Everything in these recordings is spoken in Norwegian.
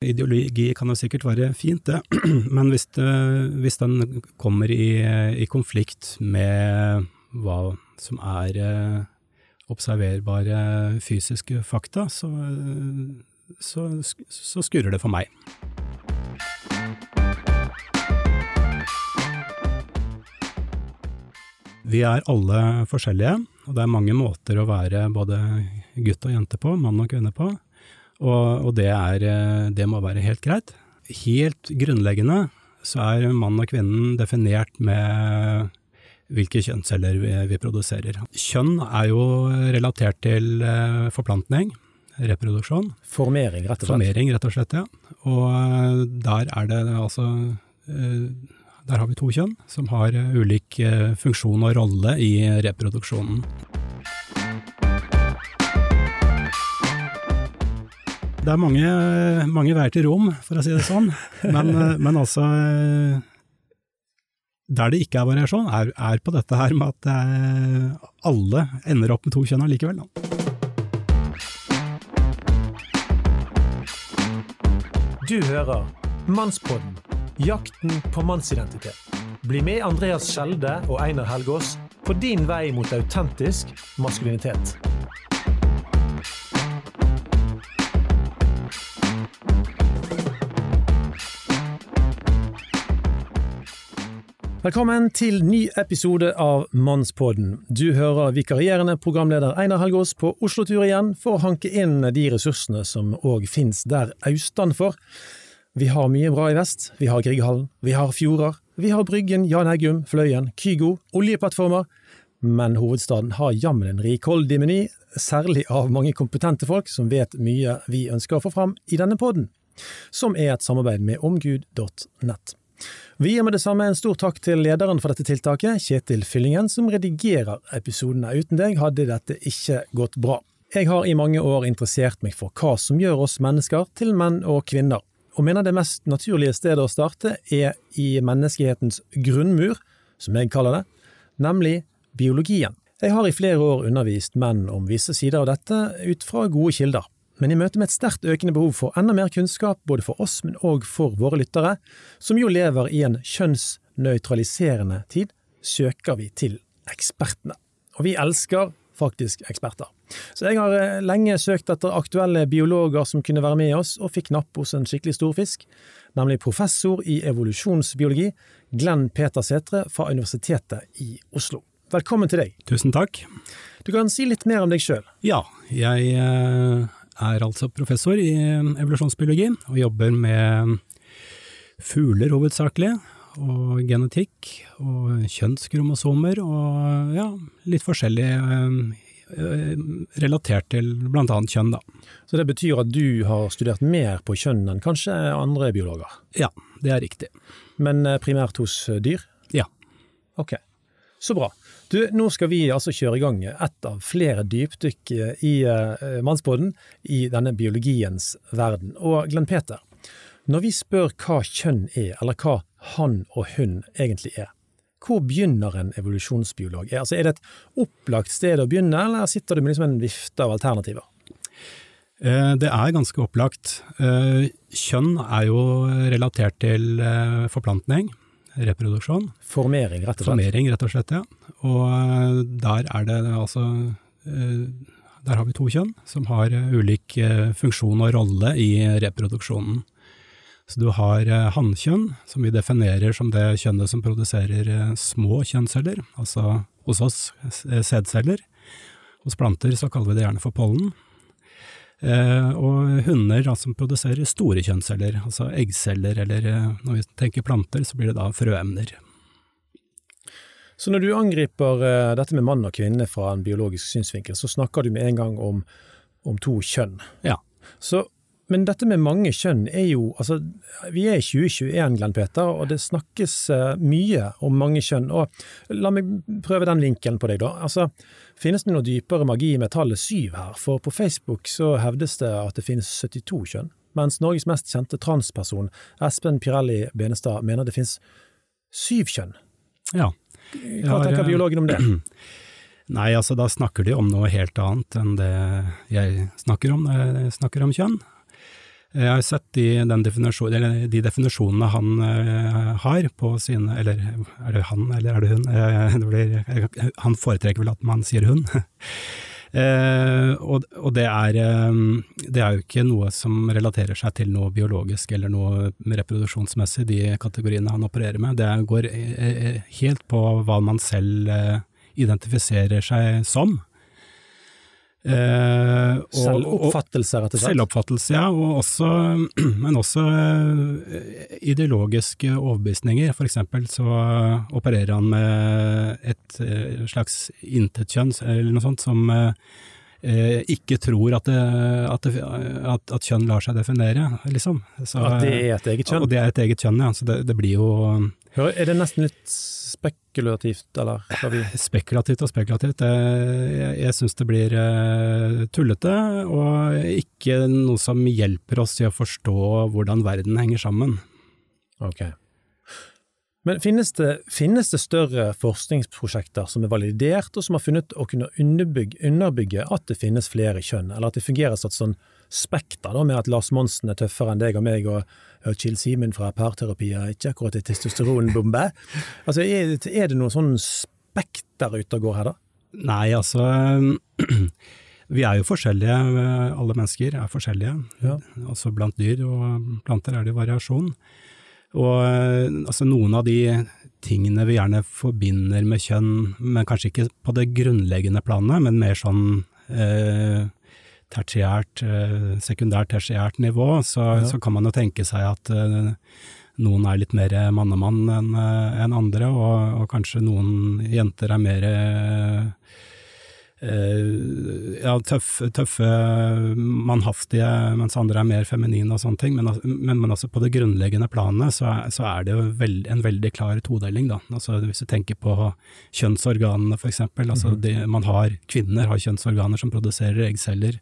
Ideologi kan jo sikkert være fint, det, men hvis, det, hvis den kommer i, i, konflikt med hva som er eh, observerbare fysiske fakta, så, så, så skurrer det for meg. Vi er alle forskjellige, og det er mange måter å være både gutt og jente på, mann og kvinne på, og, og det, er, det, må være helt greit. Helt grunnleggende så er mann og kvinnen definert med hvilke kjønnsceller vi, vi produserer. Kjønn er jo relatert til eh, forplantning, reproduksjon. Formering, rett og slett. Formering, rett og slett, ja. Og eh, der er det altså eh, der har vi to kjønn som har eh, ulik eh, funksjon og rolle i reproduksjonen. Det er mange, mange veier til rom, for å si det sånn, men, eh, men altså Der det ikke er variasjon, er, er, på dette her med at alle ender opp med to kjønn allikevel. Du hører Mannspodden Jakten på mannsidentitet. Bli med Andreas Skjelde og Einar Helgaas på din vei mot autentisk maskulinitet. Velkommen til ny episode av Mannspodden. Du hører vikarierende programleder Einar Helgaas på Oslo-tur igjen for å hanke inn de ressursene som òg finnes der austanfor. Vi har mye bra i vest. Vi har Grieghallen, vi har fjorder, vi har Bryggen, Jan Eggum, Fløyen, Kygo, oljeplattformer. Men hovedstaden har jammen en rikholdig meny, særlig av mange kompetente folk som vet mye vi ønsker å få fram i denne podden, som er et samarbeid med omgud.nett. Vi gir med det samme en stor takk til lederen for dette tiltaket, Kjetil Fyllingen, som redigerer episodene. Uten deg hadde dette ikke gått bra. Jeg har i mange år interessert meg for hva som gjør oss mennesker til menn og kvinner, og mener det mest naturlige stedet å starte er i menneskehetens grunnmur, som jeg kaller det, nemlig biologien. Jeg har i flere år undervist menn om visse sider av dette ut fra gode kilder, men i møte med et sterkt økende behov for enda mer kunnskap både for oss, men òg for våre lyttere, som jo lever i en kjønnsnøytraliserende tid, søker vi til ekspertene. Og vi elsker faktisk eksperter. Så jeg har eh, lenge søkt etter aktuelle biologer som kunne være med oss, og fikk napp hos en skikkelig storfisk, nemlig professor i evolusjonsbiologi, Glenn Peter Sætre fra Universitetet i Oslo. Velkommen til deg. Tusen takk. Du kan si litt mer om deg sjøl. Ja, jeg eh, er altså professor i evolusjonsbiologi, og jobber med fugler hovedsakelig og genetikk og kjønnskromosomer og ja, litt forskjellig eh, relatert til annet kjønn, da. Så det betyr at du har studert mer på kjønn enn kanskje andre biologer? Ja, det er riktig. Men eh, primært hos eh, dyr? Ja. Ok, så bra. Du, nå skal vi altså kjøre i gang et av flere dypdykk i uh, Mannsbåten i denne biologiens verden. Og Glenn Peter, når vi spør hva kjønn er, eller hva han og hun egentlig er, hvor begynner en evolusjonsbiolog? Altså, er det et opplagt sted å begynne, eller sitter du med liksom en vifte av alternativer? Eh, det er ganske opplagt. Eh, kjønn er jo relatert til eh, forplantning, reproduksjon. Formering, rett og slett. Formering, rett og slett, ja. Og der er det altså Der har vi to kjønn som har ulik funksjon og rolle i reproduksjonen. Så du har eh, hannkjønn, som vi definerer som det kjønnet som produserer eh, små kjønnsceller, altså hos oss eh, sædceller. Hos planter så kaller vi det gjerne for pollen. Og hunder da, som produserer store kjønnsceller, altså eggceller, eller når vi tenker planter, så blir det da frøemner. Så når du angriper dette med mann og kvinne fra en biologisk synsvinkel, så snakker du med en gang om, om to kjønn. Ja. Så men dette med mange kjønn er jo altså, Vi er i 2021, Glenn Peter, og det snakkes uh, mye om mange kjønn. og La meg prøve den vinkelen på deg, da. Altså, Finnes det noe dypere magi med tallet syv her? For på Facebook så hevdes det at det finnes 72 kjønn, mens Norges mest kjente transperson, Espen Pirelli Benestad, mener det finnes syv kjønn. Ja. Hva tenker biologen om det? Nei, altså da snakker de om noe helt annet enn det jeg snakker om når jeg snakker om kjønn. Jeg har sett de, definisjon, de definisjonene han uh, har på sine Eller er det han, eller er det hun? Uh, det blir, han foretrekker vel at man sier hun. uh, og, og det, er, det er jo ikke noe som relaterer seg til noe biologisk eller noe reproduksjonsmessig, de kategoriene han opererer med. Det går helt på hva man selv identifiserer seg som. Eh, Selvoppfattelse, rett og slett? Selvoppfattelse, ja. Også, men også eh, ideologiske overbevisninger. For eksempel så opererer han med et eh, slags intetkjønn, eller noe sånt, som eh, ikke tror at, det, at, det, at, at, kjønn lar seg definere, liksom. Så, at det er et eget kjønn? Og det er et eget kjønn, ja. Så det, det blir jo Er det nesten litt spekulativt, eller? Vi... Spekulativt og spekulativt. Jeg, jeg syns det blir uh, tullete, og ikke noe som hjelper oss i å forstå hvordan verden henger sammen. Ok. Men finnes det, finnes det, større forskningsprosjekter som er validert, og som har funnet å kunne underbygge, at det finnes flere kjønn, eller at det fungerer som et sånn spekter, da, med at Lars Monsen er tøffere enn deg og meg, og, og Chill Simen fra parterapi er ikke akkurat en testosteronbombe? altså, er, er, det noen sånn spekter ute og går her, da? Nei, altså Vi er jo forskjellige, alle mennesker er forskjellige. Ja. Også blant dyr og planter er det variasjon. Og altså, noen av de tingene vi gjerne forbinder med kjønn, men kanskje ikke på det grunnleggende planet, men mer sånn eh, tertiært, eh, sekundært, tertiært nivå, så, ja. så, kan man jo tenke seg at eh, noen er litt mer mannemann enn uh, en andre, og, og, kanskje noen jenter er mer uh, ja, tøffe, tøffe, mannhaftige, mens andre er mer feminine og sånne ting. Men, men, men altså på det grunnleggende planet så er, så er det jo veld, en veldig klar todeling, da. Altså hvis du tenker på kjønnsorganene for eksempel. Altså mm -hmm. man har, kvinner har kjønnsorganer som produserer eggceller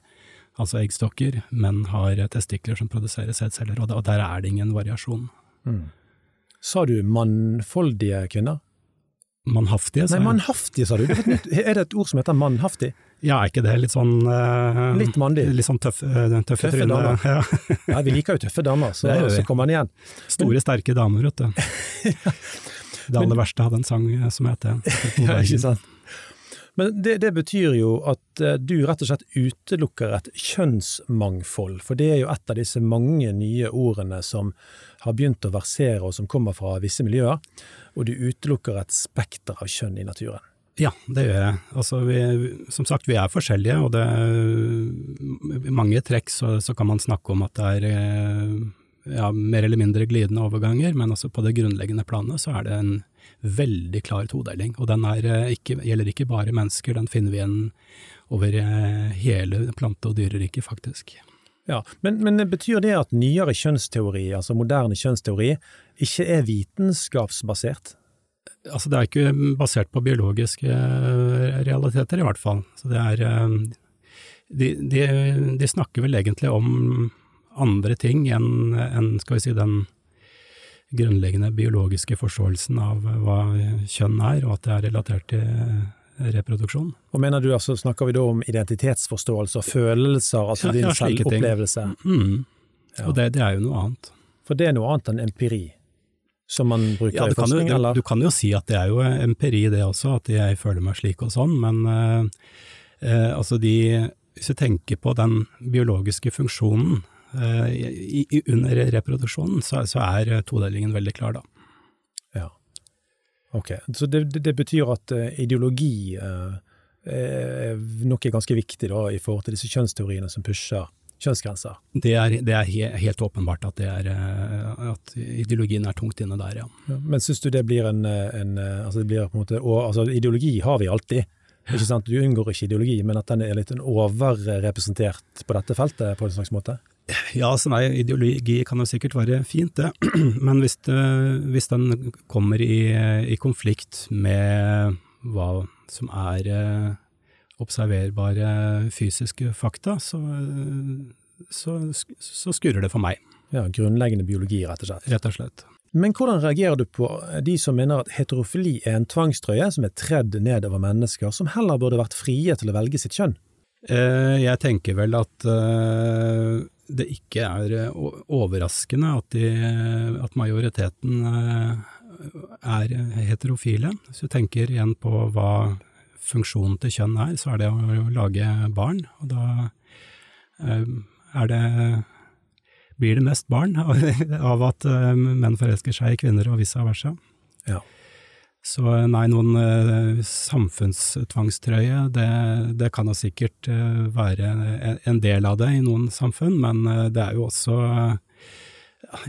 altså eggstokker, Menn har testikler som produserer sædceller, og der er det ingen variasjon. Mm. Sa du mannfoldige kvinner? Mannhaftige. Nei, mannhaftige, sa du. Er det et ord som heter mannhaftig? Ja, er ikke det litt sånn uh, Litt mandig? Litt sånn tøff, uh, tøffe, tøffe damer. Ja. ja. vi liker jo tøffe damer, så, så kommer han igjen. Store, Men, sterke damer, vet du. det aller verste hadde en sang som het det. Ja, ikke sant. Men det, det, betyr jo at eh, du rett og slett utelukker et kjønnsmangfold, for det er jo et av disse mange nye ordene som har begynt å versere og som kommer fra visse miljøer, og du utelukker et spekter av kjønn i naturen. Ja, det gjør jeg. Altså, vi, som sagt, vi er forskjellige, og det i mange trekk så, så, kan man snakke om at det er eh, ja, mer eller mindre glidende overganger, men altså på det grunnleggende planet så er det en veldig klar todeling. Og den eh, ikke, gjelder ikke bare mennesker, den finner vi igjen over eh, hele plante- og dyreriket, faktisk. Ja, men, men betyr det at nyere kjønnsteori, altså moderne kjønnsteori, ikke er vitenskapsbasert? Altså det er ikke basert på biologiske eh, realiteter, i hvert fall. Så det er de, de, de snakker vel egentlig om andre ting enn, enn skal vi si, den grunnleggende biologiske forståelsen av hva kjønn er, og at det er relatert til reproduksjon. Og mener du altså, Snakker vi da om identitetsforståelse og følelser, altså ja, din ja, selvopplevelse? Mm. Ja. Og det, det, er jo noe annet. For det er noe annet enn empiri, som man bruker ja, i forskning, jo, eller? Du, du kan jo si at det er jo empiri det også, at jeg føler meg slik og sånn, men eh, uh, altså de Hvis du tenker på den biologiske funksjonen Eh, i, under reproduksjonen så, så, er eh, todelingen veldig klar, da. Ok. Så det, det betyr at uh, ideologi er nok er ganske viktig da, i forhold til disse kjønnsteoriene som pusher kjønnsgrenser? Det er, det er he, helt åpenbart at, er, at, ideologien er tungt inne der, ja. ja men syns du det blir en, en altså det blir på en måte, og, altså Ideologi har vi alltid. Ikke sant? Du unngår ikke ideologi, men at den er litt overrepresentert på dette feltet på en slags måte? Ja, altså nei, ideologi kan jo sikkert være fint, det. Men hvis, det, hvis den kommer i, i, konflikt med hva som er eh, observerbare fysiske fakta, så, så, så, skurrer det for meg. Ja, Grunnleggende biologi, rett og slett. Rett og slett. Men hvordan reagerer du på de som mener at heterofili er en tvangstrøye som er tredd nedover mennesker, som heller burde vært frie til å velge sitt kjønn? Eh, jeg tenker vel at eh, det ikke er overraskende at, de, at majoriteten er heterofile. Hvis du tenker igjen på hva funksjonen til kjønn er, så er det å lage barn. Og da er det blir det mest barn av at menn forelsker seg i kvinner og vice versa. Ja. Så nei, noen samfunnstvangstrøye, det, det kan jo sikkert uh, være en del av det i noen samfunn, men uh, det er jo også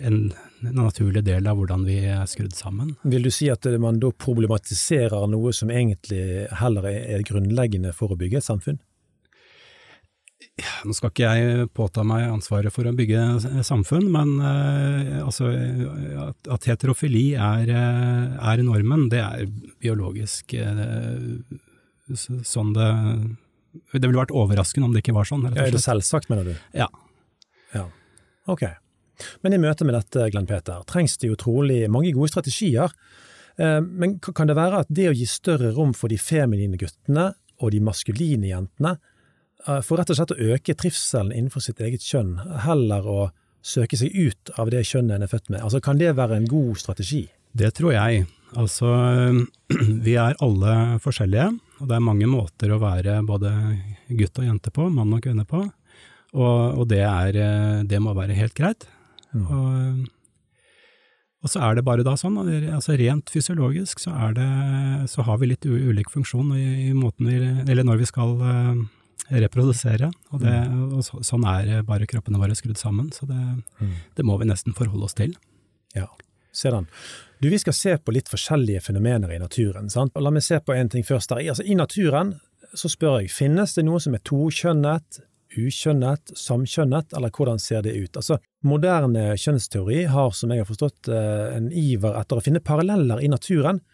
en, en, naturlig del av hvordan vi er skrudd sammen. Vil du si at man da problematiserer noe som egentlig heller er grunnleggende for å bygge et samfunn? Nå skal ikke jeg påta meg ansvaret for å bygge samfunn, men eh, altså, at, at, heterofili er, uh, er, normen, det er biologisk eh, sånn det Det ville vært overraskende om det ikke var sånn. Ja, er det selvsagt, mener du? Ja. ja. Ok. Men i møte med dette, Glenn Peter, trengs det utrolig mange gode strategier. Men kan det være at det å gi større rom for de feminine guttene og de maskuline jentene Eh, for rett og slett å øke trivselen innenfor sitt eget kjønn, heller å søke seg ut av det kjønnet en er født med? Altså, Kan det være en god strategi? Det tror jeg. Altså, vi er alle forskjellige, og det er mange måter å være både gutt og jente på, mann og kvinne på, og, og det, er, eh, det, må være helt greit. Mm. Og, og, så er det bare da sånn, altså rent fysiologisk så, det, så har vi litt ulik funksjon i, i måten vi, eller når vi skal eh, reprodusere. Og, det, mm. og så, sånn er bare kroppene våre skrudd sammen, så det, mm. det, må vi nesten forholde oss til. Ja, se den. Du, Vi skal se på litt forskjellige fenomener i naturen. sant? Og La meg se på en ting først. der. Altså, I naturen så spør jeg, finnes det noe som er tokjønnet, ukjønnet, samkjønnet, eller hvordan ser det ut? Altså, Moderne kjønnsteori har, som jeg har forstått, eh, en iver etter å finne paralleller i naturen Eh,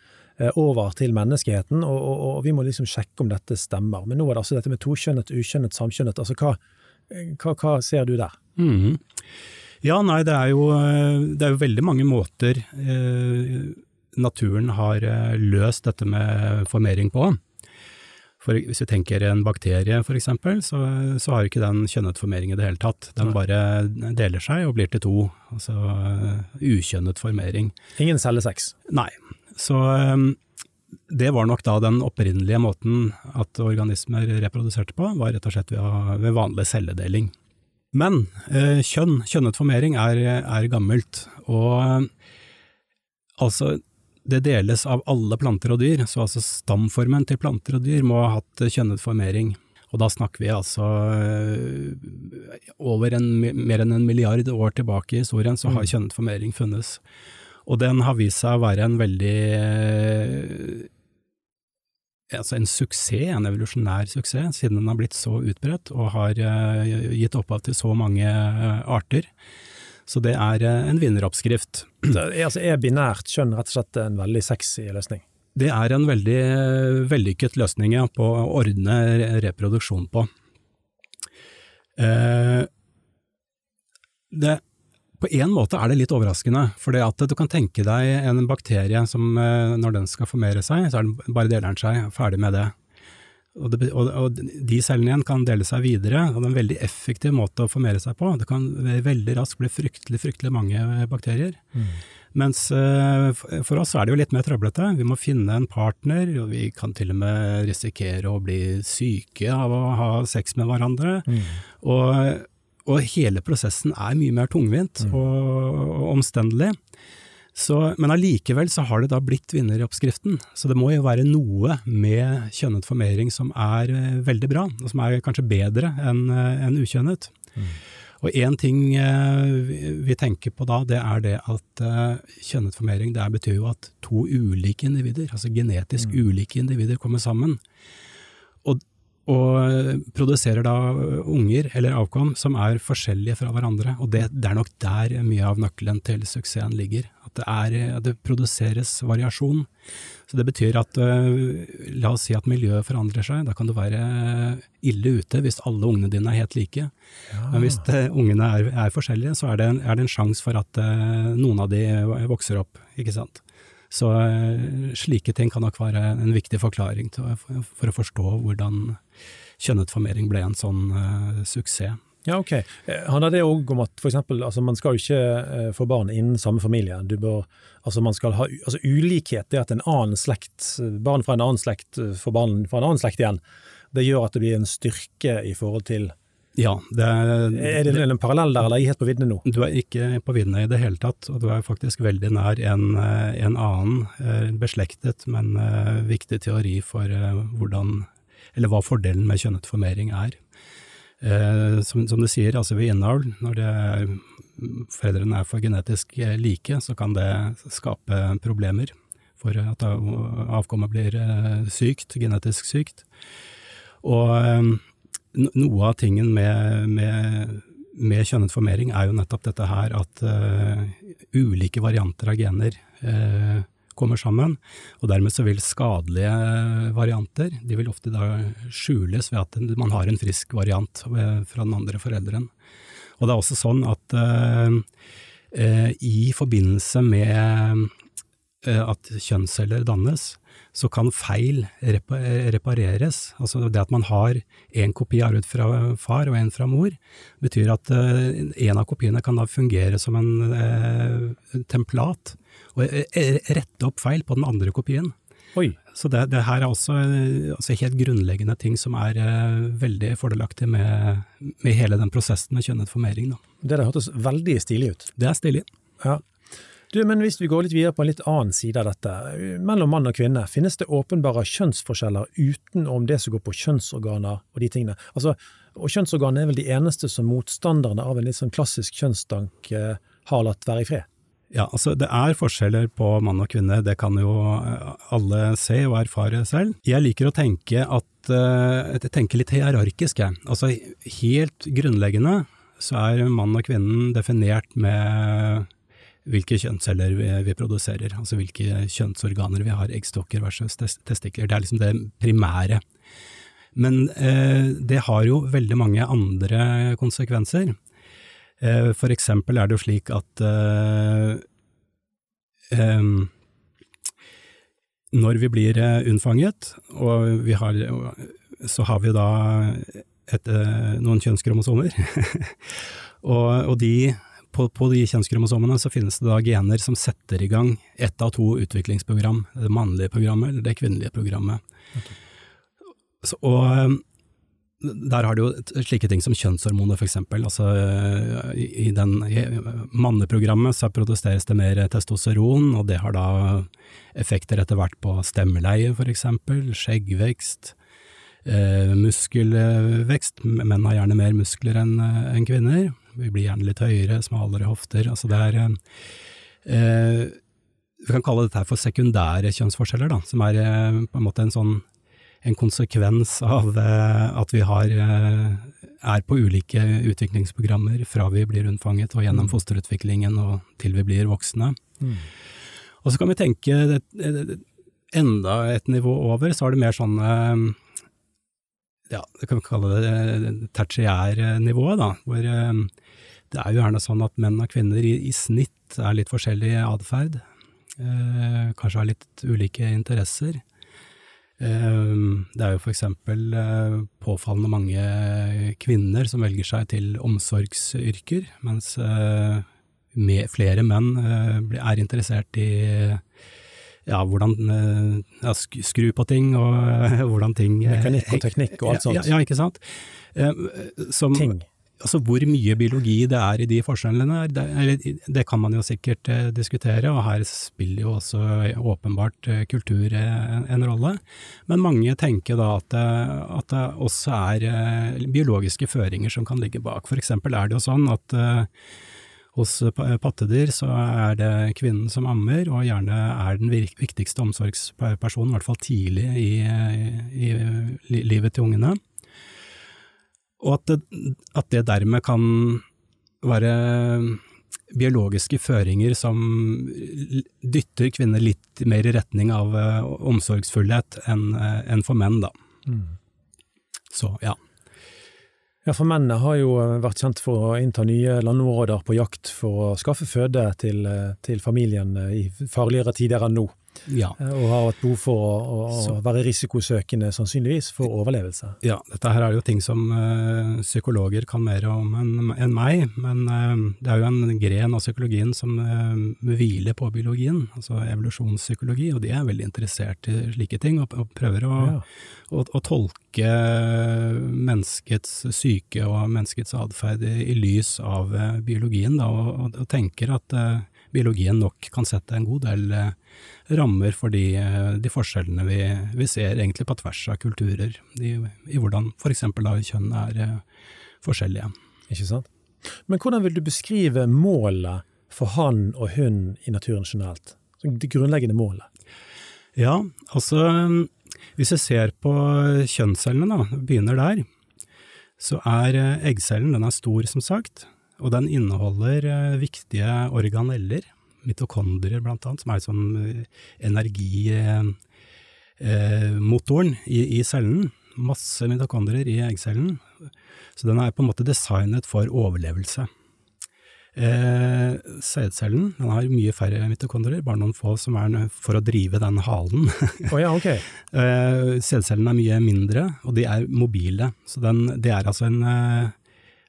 over til menneskeheten, og, og, og, vi må liksom sjekke om dette stemmer. Men nå er det altså dette med tokjønnet, ukjønnet, samkjønnet. altså Hva, hva, hva ser du der? Mm. Ja, nei, det er, jo, det er jo veldig mange måter eh, naturen har eh, løst dette med formering på. For hvis vi tenker en bakterie for eksempel, så, så har ikke den kjønnet formering i det hele tatt. Den bare deler seg og blir til to, altså uh, ukjønnet formering. Ingen cellesex? Nei, så ehm, det var nok da den opprinnelige måten at organismer reproduserte på, var rett og slett ved, vanlig celledeling. Men eh, kjønn, kjønnet formering, er, er gammelt, og altså det deles av alle planter og dyr, så altså stamformen til planter og dyr må ha hatt kjønnet formering. Og da snakker vi altså eh, over en, mer enn en milliard år tilbake i historien, så har mm. kjønnet formering funnes. Og den har vist seg å være en veldig eh, altså en suksess, en evolusjonær suksess, siden den har blitt så utbredt og har uh, gitt opphav til så mange uh, arter. Så det er en vinneroppskrift. Er, altså er binært kjønn rett og slett en veldig sexy løsning? Det er en veldig vellykket løsning ja, på å ordne reproduksjon på. det på en måte er det litt overraskende, for du kan tenke deg en bakterie som eh, når den skal formere seg, så er den bare deler den seg, ferdig med det. Og, det, og, og, de cellene igjen kan dele seg videre, og det er en veldig effektiv måte å formere seg på. Det kan veldig raskt bli fryktelig, fryktelig mange bakterier. Mm. Mens uh, for oss er det jo litt mer trøblete. Vi må finne en partner, og vi kan til og med risikere å bli syke av å ha sex med hverandre. Mm. Og og hele prosessen er mye mer tungvint mm. og, og omstendelig. Så, men allikevel så har det da blitt vinner i oppskriften. Så det må jo være noe med kjønnet formering som er uh, veldig bra, og som er kanskje bedre enn eh, en ukjønnet. Mm. Og én ting uh, vi tenker på da, det er det at kjønnet formering det betyr jo at to ulike individer, altså genetisk mm. ulike individer, kommer sammen. Og og produserer da unger, eller avkom, som er forskjellige fra hverandre. Og det, det er nok der mye av nøkkelen til suksessen ligger. At det, er, at det produseres variasjon. Så det betyr at la oss si at miljøet forandrer seg. Da kan du være ille ute hvis alle ungene dine er helt like. Ja. Men hvis uh, ungene er, er, forskjellige, så er det, er det en sjanse for at noen av de vokser opp, ikke sant. Så slike ting kan nok være en viktig forklaring til, for, å forstå hvordan kjønnetformering ble en sånn uh, suksess. Ja, ok. Handler det òg om at for eksempel, altså man skal jo ikke få barn innen samme familie. Bør, altså man skal ha, altså Ulikhet, det at en annen slekt, barn fra en annen slekt får barn fra en annen slekt igjen, det gjør at det blir en styrke i forhold til ja, det er, er det en parallell der, eller er jeg helt på viddene nå? Du er ikke på viddene i det hele tatt, og du er faktisk veldig nær en, en annen beslektet, men viktig teori for hvordan, eller hva fordelen med kjønnet formering er. Som, som du sier, altså ved innavl, når det, foreldrene er for genetisk like, så kan det skape problemer for at avkommet blir sykt, genetisk sykt. Og noe av tingen med, med, med kjønnet formering er jo nettopp dette her at uh, ulike varianter av gener uh, kommer sammen, og dermed så vil skadelige varianter, de vil ofte da skjules ved at man har en frisk variant fra den andre forelderen. Og det er også sånn at uh, i forbindelse med at kjønnsceller dannes, så kan feil repareres. Altså det at man har en kopi arvet fra far og en fra mor, betyr at uh, en av kopiene kan da fungere som en uh, templat, og rette opp feil på den andre kopien. Oi. Så det, det, her er også altså helt grunnleggende ting som er eh, veldig fordelaktig med, med, hele den prosessen med kjønnet formering. Da. Det der hørtes veldig stilig ut. Det er stilig. Ja. Du, men Hvis vi går litt videre på en litt annen side av dette, mellom mann og kvinne, finnes det åpenbare kjønnsforskjeller utenom det som går på kjønnsorganer og de tingene? Altså, og kjønnsorganene er vel de eneste som motstanderne av en litt sånn klassisk kjønnstank eh, har latt være i fred? Ja, altså det er forskjeller på mann og kvinne, det kan jo eh, alle se og erfare selv. Jeg liker å tenke at uh, tenke litt hierarkisk, jeg. Altså helt grunnleggende så er mann og kvinnen definert med hvilke kjønnsceller vi, vi, produserer, altså hvilke kjønnsorganer vi har, eggstokker versus testikler. Det er liksom det primære. Men eh, det har jo veldig mange andre konsekvenser. Eh, for eksempel er det jo slik at eh, når vi blir eh, unnfanget, og har, så har vi da et, eh, noen kjønnskromosomer, og, og de på, på, de kjønnskromosomene så finnes det da gener som setter i gang ett av to utviklingsprogram, det mannlige programmet eller det kvinnelige programmet. Okay. Så, og eh, der har du jo slike ting som kjønnshormoner, for eksempel. Altså, i, i, den, i manneprogrammet så produseres det mer testosteron, og det har da effekter etter hvert på stemmeleie, for eksempel, skjeggvekst, eh, muskelvekst. Menn har gjerne mer muskler enn en kvinner. Vi blir gjerne litt høyere, smalere hofter. Altså det er eh, Vi kan kalle dette for sekundære kjønnsforskjeller, da, som er eh, på en måte en sånn en konsekvens av eh, at vi har, eh, er på ulike utviklingsprogrammer fra vi blir unnfanget og gjennom mm. fosterutviklingen og til vi blir voksne. Mm. Og så kan vi tenke enda et nivå over, så er det mer sånn ja, det kan vi kalle det tertiærnivået, da, hvor det er jo gjerne sånn at menn og kvinner i, i snitt er litt forskjellig atferd. Eh, kanskje har litt ulike interesser. Eh, det er jo eksempel eh, påfallende mange kvinner som velger seg til omsorgsyrker, mens eh, flere menn eh, er interessert i ja, hvordan eh, ja, skru på ting og hvordan ting Mekanikk og teknikk og alt sånt. Ja, ja ikke sant. Som, ting altså hvor mye biologi det er i de forskjellene, det, det kan man jo sikkert eh, diskutere, og her spiller jo også åpenbart eh, kultur eh, en rolle. Men mange tenker da at at det også er eh, biologiske føringer som kan ligge bak. For eksempel er det jo sånn at eh, hos pattedyr så er det kvinnen som ammer, og gjerne er den viktigste omsorgspersonen, i hvert fall tidlig i, i, i livet til ungene. Og at det, at det dermed kan være biologiske føringer som dytter kvinner litt mer i retning av uh, omsorgsfullhet enn en for menn, da. Mm. Så, ja. Ja, for mennene har jo eh, vært kjent for å innta nye landområder på jakt for å skaffe føde til, til familien i farligere tider enn nå. Ja. eh, og har et behov for å, å, være risikosøkende, sannsynligvis, for overlevelse. Ja, dette her er jo ting som eh, psykologer kan mer om enn en meg, men eh, det er jo en gren av psykologien som eh, hviler på biologien, altså evolusjonspsykologi, og de er veldig interessert i slike ting, og, og prøver å, Ja. å, å tolke menneskets syke og menneskets atferd i, i lys av biologien, da, og, og, og tenker at biologien nok kan sette en god del eh, rammer for de, eh, de forskjellene vi, vi ser egentlig på tvers av kulturer, de, i hvordan f.eks. kjønn er eh, forskjellige. Ikke sant? Men hvordan vil du beskrive målet for han og hun i naturen generelt? Det grunnleggende målet? Ja, altså hvis vi ser på kjønnscellene, da, begynner der, så er eggcellen den er stor, som sagt, og den inneholder eh, viktige organeller, mitokondrier blant annet, som er som energimotoren eh, i, i cellen. Masse mitokondrier i eggcellen, så den er på en måte designet for overlevelse. Eh, sædcellen den har mye færre mitokondrier, bare noen få som er for å drive den halen. oh ja, okay. Eh, Sædcellene er mye mindre, og de er mobile. Så den, det er altså en eh,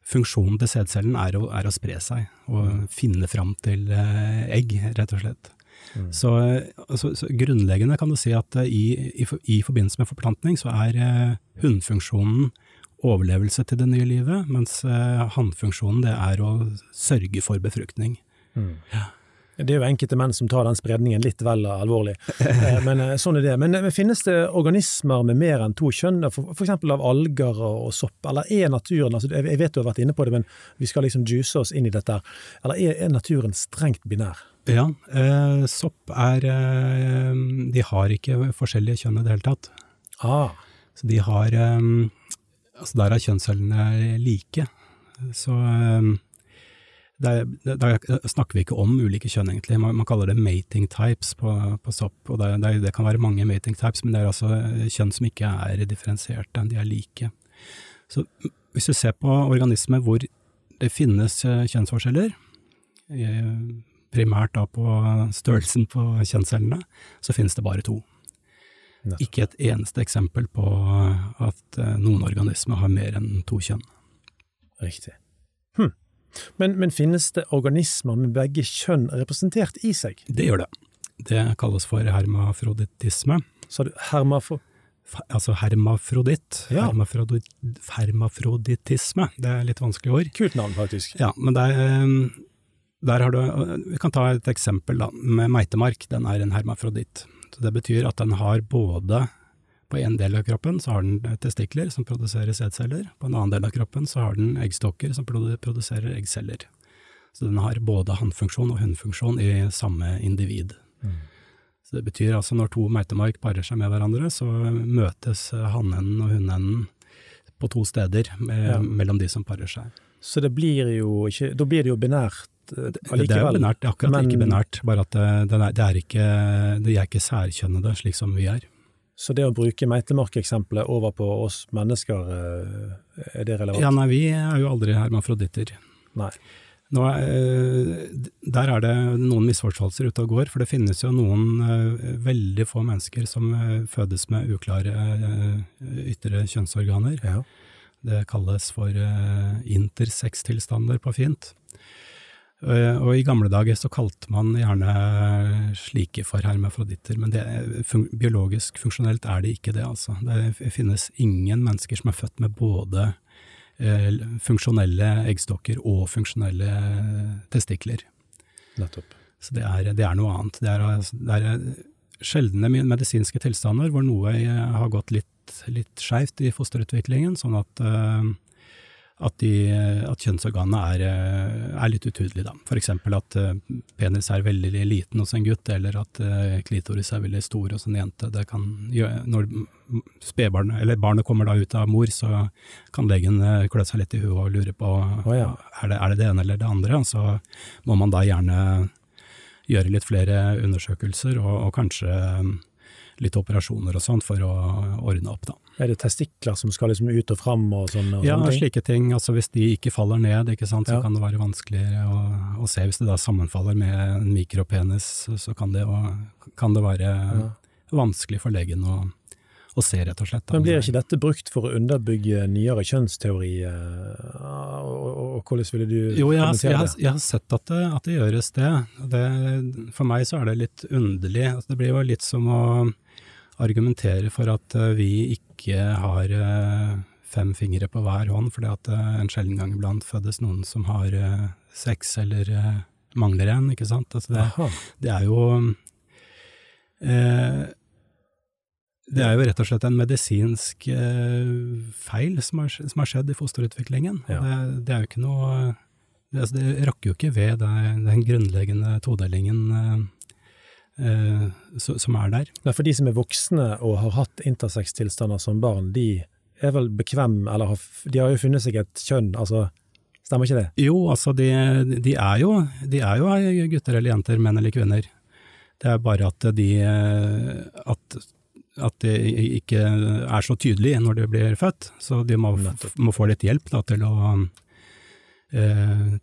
Funksjonen til sædcellen er, er å spre seg og finne fram til eh, egg, rett og slett. Mm. Så, eh, altså, så grunnleggende kan du si at eh, i, i, i forbindelse med forplantning så er eh, hunnfunksjonen overlevelse til det nye livet, mens eh, hannfunksjonen det er å sørge for befruktning. Mm. Det er jo enkelte menn som tar den spredningen litt vel alvorlig, Eh, men eh, sånn er det. Men eh, finnes det organismer med mer enn to kjønn, eksempel av alger og, sopp, eller er naturen, altså, jeg vet du har vært inne på det, men vi skal liksom juice oss inn i dette, her. eller er, naturen strengt binær? Ja, eh, sopp er eh, De har ikke forskjellige kjønn i det hele tatt. Ah, Så de har eh, Altså der er kjønnscellene like. Så der, der snakker vi ikke om ulike kjønn, egentlig. Man, man kaller det mating types på, på sopp. og det, det, det kan være mange mating types, men det er altså kjønn som ikke er differensierte, de er like. Så hvis du ser på organismer hvor det finnes eh, kjønnsforskjeller, eh, primært da på størrelsen på kjønnscellene, så finnes det bare to. Ikke et eneste eksempel på at eh, noen organismer har mer enn to kjønn. riktig. Men, men finnes det organismer med begge kjønn representert i seg? Det gjør det. Det kalles for hermafroditisme. Sa du hermafro... Altså hermafroditt. Ja. Hermafrodit, hermafroditisme. Det er litt vanskelig ord. Kult navn, faktisk. Ja, men der, eh, der har du Vi kan ta et eksempel, da. Med meitemark. Den er en hermafroditt. Så det betyr at den har både På en del av kroppen så har den testikler som produserer sædceller, på en annen del av kroppen så har den eggstokker som produserer eggceller. Så den har både hannfunksjon og hunnfunksjon i samme individ. Mm. Så det betyr altså når to meitemark parer seg med hverandre, så møtes hannenden og hunnenden på to steder med, Ja. mellom de som parer seg. Så det blir jo ikke Da blir det jo binært allikevel. Det er binært, det er akkurat Men- ikke binært, bare at det, det, er, det, er ikke, de er ikke særkjønnede slik som vi er. Så det å bruke meitemarkeksempelet over på oss mennesker, eh, er det relevant? Ja, nei, vi er jo aldri hermafroditter. Nei. Nå, eh, der er det noen misforståelser ute og går, for det finnes jo noen eh, veldig få mennesker som fødes med uklare ytre kjønnsorganer. Ja. Det kalles for intersex-tilstander på fint. Eh, og i gamle dager så kalte man gjerne slike for hermafroditter, men det, fun biologisk funksjonelt er det ikke det, altså. Det finnes ingen mennesker som er født med både eh, funksjonelle eggstokker og funksjonelle testikler. Nettopp. Så det er, det er noe annet. Det er, altså- det er sjeldne medisinske tilstander hvor noe eh, har gått litt, litt skeivt i fosterutviklingen, sånn at, eh, at, de, at kjønnsorganene er, eh, er litt utydelige. Eksempel at eh, penis er veldig liten hos en gutt, eller at eh, klitoris er veldig stor hos en jente. Det kan når spedbarnet, eller barnet kommer da ut av mor, så kan legen klø seg litt i huet og lure på oh, ja. er, det, er det det ene eller det andre. Så må man da gjerne gjøre litt flere undersøkelser, og, og kanskje um, litt operasjoner og sånn for å ordne opp, da. Er det testikler som skal liksom ut og fram og sånn? Ja, sånne ting? slike ting. Altså hvis de ikke faller ned, ikke sant, så Ja. kan det være vanskeligere å, å se. Hvis det da sammenfaller med en mikropenis, så- kan det, og, kan det være Ja. vanskelig for legen å, å se, rett og slett. Men blir ikke dette brukt for å underbygge nyere kjønnsteori, eh, og, og, hvordan ville du Jo, jeg kommentere det? jeg har sett at det, at det gjøres det. det. For meg så er det litt underlig. Altså, det blir jo litt som å argumentere for at eh, vi ikke har eh, fem fingre på hver hånd, fordi at eh, en sjelden gang iblant fødes noen som har eh, seks eller mangler en, ikke sant. Altså, det, det er jo eh, Det er jo rett og slett en medisinsk eh, feil som har, som har skjedd i fosterutviklingen. Ja. Det, det er jo ikke noe det, altså, det rokker jo ikke ved den grunnleggende todelingen eh, som er der. Nei, for de som er voksne og har hatt intersex-tilstander som barn, de er vel bekvem, eller har, de har jo funnet seg et kjønn, altså Stemmer ikke det? Jo, altså de, de, er jo, de er jo gutter eller jenter, menn eller kvinner. Det er bare at de eh, at, at det ikke er så tydelig når de blir født, så de må, må få litt hjelp da, til, å,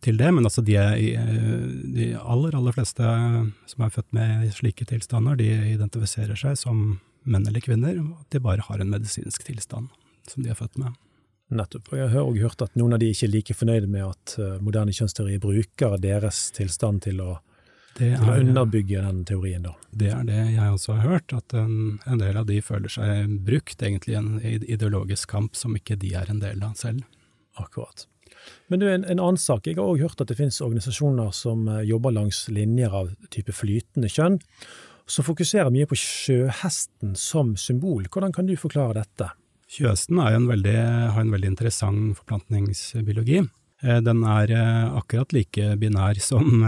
til det. Men altså de, eh, de aller, aller fleste som er født med slike tilstander, de identifiserer seg som menn eller kvinner, og at de bare har en medisinsk tilstand som de er født med. Nettopp. Og jeg har også hørt at noen av de ikke er like fornøyde med at eh, moderne kjønnsteori bruker deres tilstand til å, er, til å er, underbygge den teorien, da. Det er det jeg også har hørt, at en, en del av de føler seg brukt egentlig i en ideologisk kamp som ikke de er en del av selv. Akkurat. Men du, en, en annen sak. Jeg har òg hørt at det finnes organisasjoner som eh, jobber langs linjer av type flytende kjønn, som fokuserer mye på sjøhesten som symbol. Hvordan kan du forklare dette? Sjøhesten har en veldig interessant forplantningsbiologi. Eh, Den er eh, akkurat like binær som,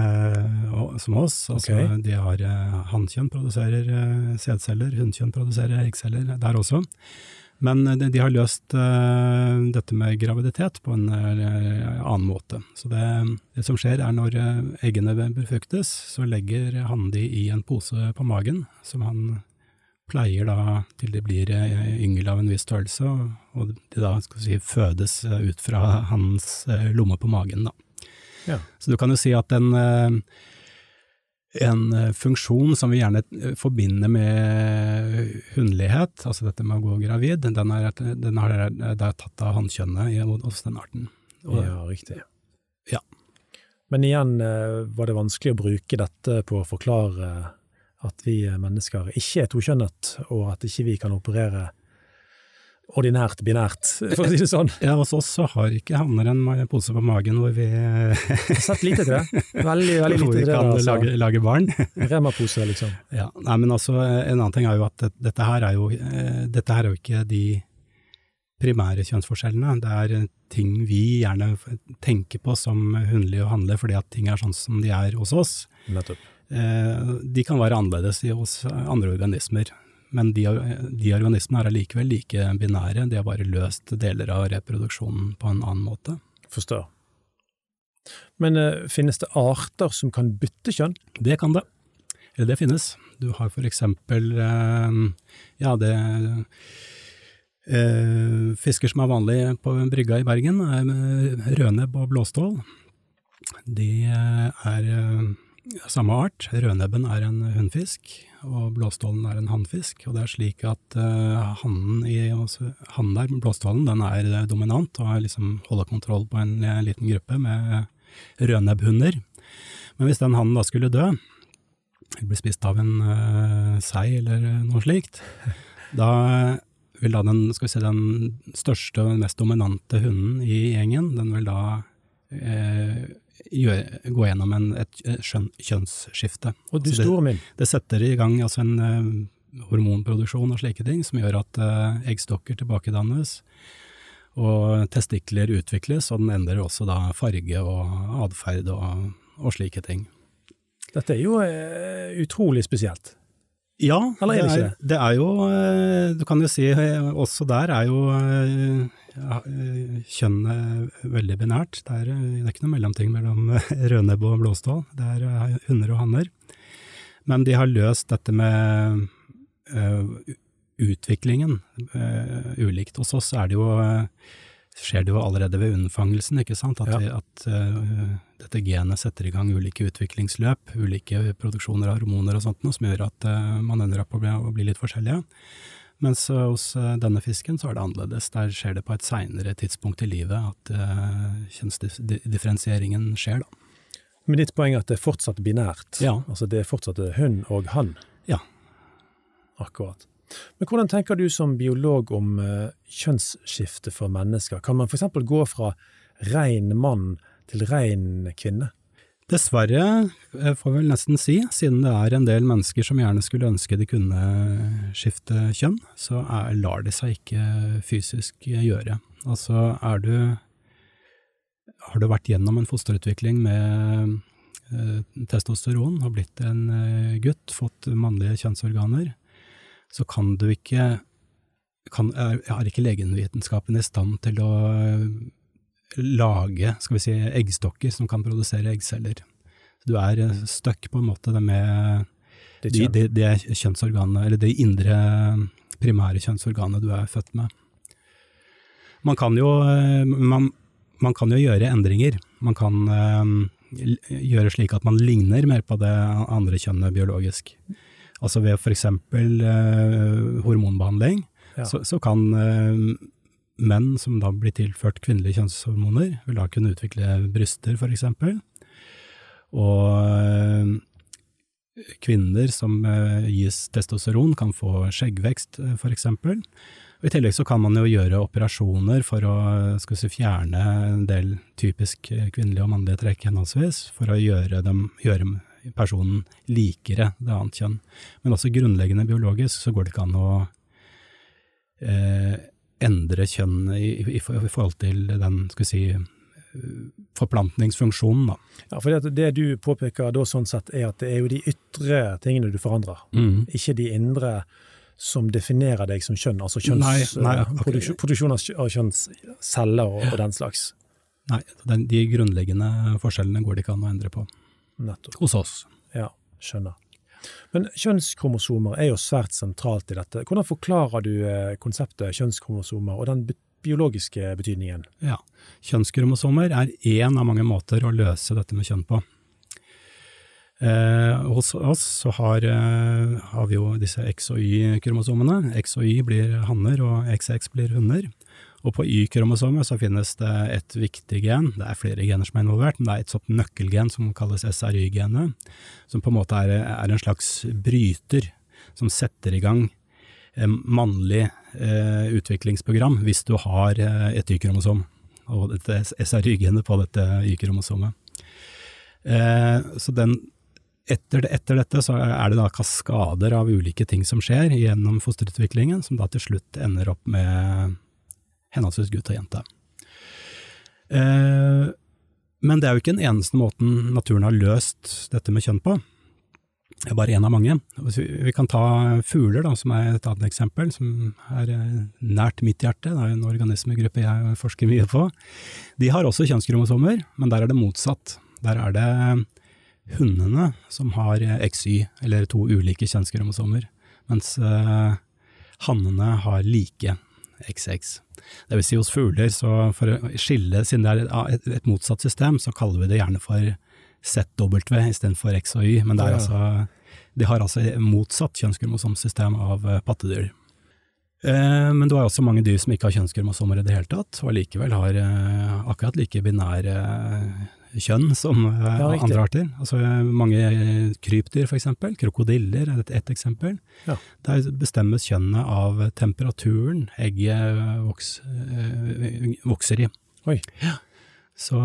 som oss. Altså, okay. De har hannkjønn produserer sædceller, hunnkjønn produserer eggceller der også. Men eh, de, de har løst uh, dette med graviditet på en uh, annen måte. Så det, det som skjer er når eggene befruktes, så legger hannen de i en pose på magen, som han pleier da til de blir yngel av en viss størrelse, og- de da skal si, fødes ut fra hans lomme på magen. Da. Ja. Så du kan jo si at den en eh, funksjon som vi gjerne eh, forbinder med hundelighet, altså dette med å gå gravid, den er, den har, det er tatt av hannkjønnet i- hos den arten. Og, Ja, riktig. Ja. Men igjen eh, var det vanskelig å bruke dette på å forklare at vi mennesker ikke er tokjønnet, og at ikke vi kan operere ordinært binært, for å si det sånn. Ja, hos oss så har ikke hanner en pose på magen hvor vi, sett lite til det. Veldig, veldig lite til det. kan Altså. lage, lage barn. Rema-pose, liksom. Ja, nei, men altså, en annen ting er jo at dette, her er jo, eh, dette her er jo ikke de primære kjønnsforskjellene. Det er eh, ting vi gjerne tenker på som hundelig å handle, fordi at ting er sånn som de er hos oss. Nettopp. Eh, de kan være annerledes hos andre organismer. Men de, de organismene er allikevel like binære, de har bare løst deler av reproduksjonen på en annen måte. Forstår. Men uh, finnes det arter som kan bytte kjønn? Det kan det. Eller det finnes. Du har for eksempel uh, ja, det uh, Fisker som er vanlig på brygga i Bergen, er rødnebb og blåstål. De er samme art. Rødnebben er en hunnfisk, og blåstålen er en hannfisk. Og det er slik at uh, hannen der, blåstålen, den er eh, dominant og liksom holder kontroll på en eh, liten gruppe med rødnebbhunder. Men hvis den hannen da skulle dø, eller bli spist av en uh, sei eller noe slikt, da vil da den, skal vi si, den største og mest dominante hunden i gjengen, den vil da eh, gjøre, gå gjennom en, et skjøn, kjønnsskifte. Og du altså store min, Det setter i gang altså en uh, hormonproduksjon og slike ting, som gjør at uh, eggstokker tilbakedannes, og testikler utvikles, og den endrer også da farge og atferd og, og slike ting. dette er jo uh, utrolig spesielt. Ja, Eller er det ikke det er jo eh, Du kan jo si eh, også der er jo eh, ja, kjønnet veldig binært. Det er, det er ikke noe mellomting mellom rødnebb og blåstål. Det er hunder og hanner. Men de har løst dette med utviklingen ulikt. Hos oss er det jo skjer det jo allerede ved unnfangelsen, ikke sant, at, ja. at uh, dette genet setter i gang ulike utviklingsløp, ulike produksjoner av hormoner og sånt, noe som gjør at uh, man ender opp å bli, å bli litt forskjellige. Mens uh, hos denne fisken så er det annerledes, der skjer det på et seinere tidspunkt i livet at kjønnsdifferensieringen skjer, da. Men ditt poeng er at det er fortsatt binært? Ja. Altså det er fortsatt hun og han? Ja. Akkurat. Men hvordan tenker du som biolog om uh, kjønnsskifte for mennesker? Kan man f.eks. gå fra rein mann til rein kvinne? Dessverre, eh, får vi vel nesten si, siden det er en del mennesker som gjerne skulle ønske de kunne skifte kjønn, så er, lar det seg ikke fysisk gjøre. Altså er du Har du vært gjennom en fosterutvikling med eh, testosteron, har blitt en eh, gutt, fått mannlige kjønnsorganer, så kan du ikke kan, er, er ikke legemvitenskapen i stand til å eh, lage skal vi si, eggstokker som kan produsere eggceller. Du er eh, stuck på en måte med de, de, de kjønnsorganene, eller det indre primære kjønnsorganet du er født med. Man kan jo, eh, man, man kan jo gjøre endringer. Man kan gjøre slik at man ligner mer på det andre kjønnet biologisk. Altså ved eksempel uh, hormonbehandling, ja. så, så, kan uh, menn som da blir tilført kvinnelige kjønnshormoner, vil da kunne utvikle bryster, eksempel. Og uh, kvinner som gis testosteron, kan få skjeggvekst. Og I tillegg så kan man jo gjøre operasjoner for å si, fjerne en del typisk kvinnelige og mannlige trekk henholdsvis, for å gjøre, dem, gjøre personen likere det annet kjønn. Men også grunnleggende biologisk så går det ikke an å eh, endre kjønn i, i, i, forhold til den, skal vi si, forplantningsfunksjonen, da. Ja, for det, det, du påpeker da sånn sett, er at det er jo de ytre tingene du forandrer, mm. ikke de indre som definerer deg som kjønn, altså kjønns, nei, nei, eh, okay. produksjon, produksjon av kjønnsceller og, og, den slags. Nei, den, de grunnleggende forskjellene går det ikke an å endre på. Nettopp. Hos oss. Ja, skjønner. Men kjønnskromosomer er jo svært sentralt i dette. Hvordan forklarer du eh, konseptet kjønnskromosomer og den biologiske betydningen? Ja, Kjønnskromosomer er én av mange måter å løse dette med kjønn på. Eh, hos oss så har, eh, har, vi jo disse X- og Y-kromosomene. X og Y blir hanner, og XX blir hunder. Og på Y-kromosomet så finnes det et viktig gen, det er flere gener som er involvert, men det er et sånt nøkkelgen som kalles SRY-genet, som på en måte er, er, en slags bryter som setter i gang eh, mannlig eh, utviklingsprogram hvis du har eh, et Y-kromosom, og dette SRY-genet på dette Y-kromosomet. Eh, så den, etter, etter, dette så er det da kaskader av ulike ting som skjer gjennom fosterutviklingen, som da til slutt ender opp med henholdsvis gutt og jente. Eh, men det er jo ikke den eneste måten naturen har løst dette med kjønn på. Det er bare én av mange. Vi kan ta fugler, da, som er et annet eksempel, som er eh, nært mitt hjerte. Det er en organismegruppe jeg forsker mye på. De har også kjønnskromosomer, men der er det motsatt. Der er det hundene som har XY, eller to ulike kjønnskromosomer, mens uh, hannene har like XX. Det vil si hos fugler, så for å skille, siden det er et, et motsatt system, så kaller vi det gjerne for ZW istedenfor X og Y, men det er ja. altså, de har altså motsatt kjønnskromosomsystem av eh, pattedyr. Eh, men du har også mange dyr som ikke har kjønnskromosomer i det hele tatt, og allikevel har eh, akkurat like binære kjønn som ja, andre arter. Altså mange krypdyr, for eksempel. Krokodiller er et, et eksempel. Ja. Der bestemmes kjønnet av temperaturen egget voks, vokser i. Oi. Ja. Så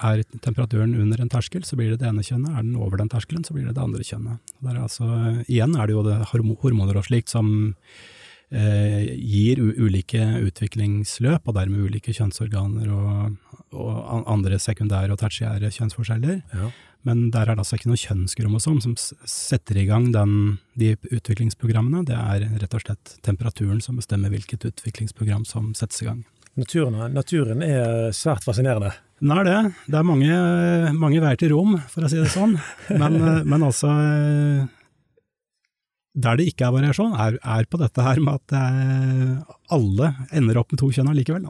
er temperaturen under en terskel, så blir det det ene kjønnet. Er den over den terskelen, så blir det det andre kjønnet. Er altså, igjen er det jo det hormoner og slikt som eh, gir ulike utviklingsløp, og dermed ulike kjønnsorganer og, og andre sekundære og tertiære kjønnsforskjeller. Ja. Men der er det altså ikke noe kjønnskromosom som setter i gang den, de utviklingsprogrammene. Det er rett og slett temperaturen som bestemmer hvilket utviklingsprogram som settes i gang. Naturen, naturen er svært fascinerende. Den er det. Det er mange, mange veier til rom, for å si det sånn. Men, men altså Der det ikke er variasjon, er, er på dette her med at eh, alle ender opp med to kjønn allikevel.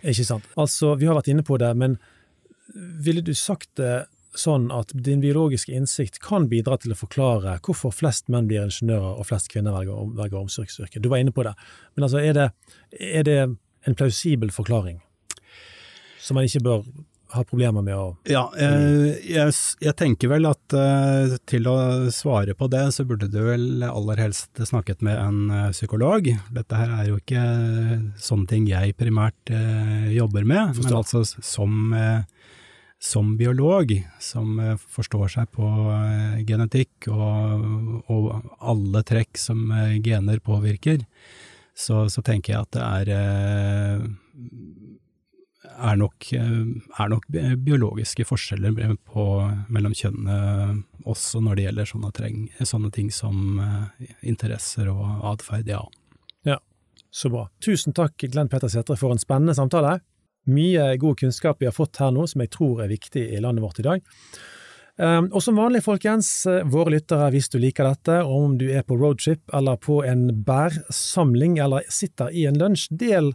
Ikke sant. Altså, vi har vært inne på det, men ville du sagt det sånn at din biologiske innsikt kan bidra til å forklare hvorfor flest menn blir ingeniører og flest kvinner velger, velger omsorgsyrke? Du var inne på det, men altså, er det, er det en plausibel forklaring som man ikke bør ha problemer med å Ja, jeg, jeg, jeg tenker vel at uh, til å svare på det, så burde du vel aller helst snakket med en uh, psykolog. Dette her er jo ikke sånne ting jeg primært jobber med, Forstå. men altså som, som biolog, som forstår seg på genetikk og, og, alle trekk som gener påvirker, så, så, tenker jeg at det er er nok, er nok, biologiske forskjeller på, mellom kjønnene også når det gjelder sånne, treng, sånne ting som eh, interesser og atferd, ja. Ja, så bra. Tusen takk Glenn Petter Sætre for en spennende samtale. Mye god kunnskap vi har fått her nå som jeg tror er viktig i landet vårt i dag. Um, og som vanlig, folkens, eh, våre lyttere, hvis du liker dette, om du er på roadtrip eller på en bærsamling eller sitter i en lunsj, del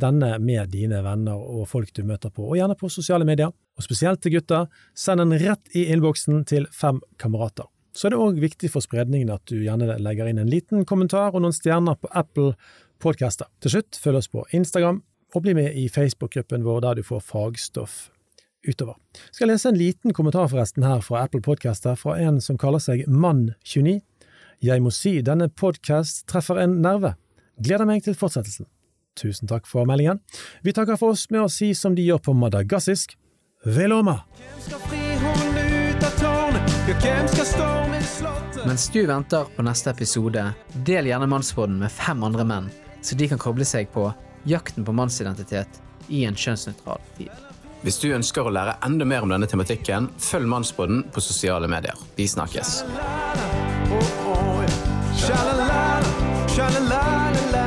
denne med dine venner og folk du møter på, og gjerne på sosiale medier. Og spesielt til gutter, send den rett i innboksen til fem kamerater. Så er det òg viktig for spredningen at du gjerne legger inn en liten kommentar og noen stjerner på Apple Podcaster. Til slutt, følg oss på Instagram, og bli med i Facebook-gruppen vår der du får fagstoff utover. Jeg skal lese en liten kommentar forresten her fra Apple Podcaster fra en som kaller seg Mann29. Jeg må si denne podkast treffer en nerve. Gleder meg til fortsettelsen. Tusen takk for meldingen. Vi takker for oss med å si som de gjør på madagassisk, veloma! Mens du venter på neste episode, del gjerne Mannsbåten med fem andre menn, så de kan koble seg på jakten på mannsidentitet i en kjønnsnøytral tid. Hvis du ønsker å lære enda mer om denne tematikken, følg Mannsbåten på sosiale medier. Vi snakkes. Oh, oh, yeah.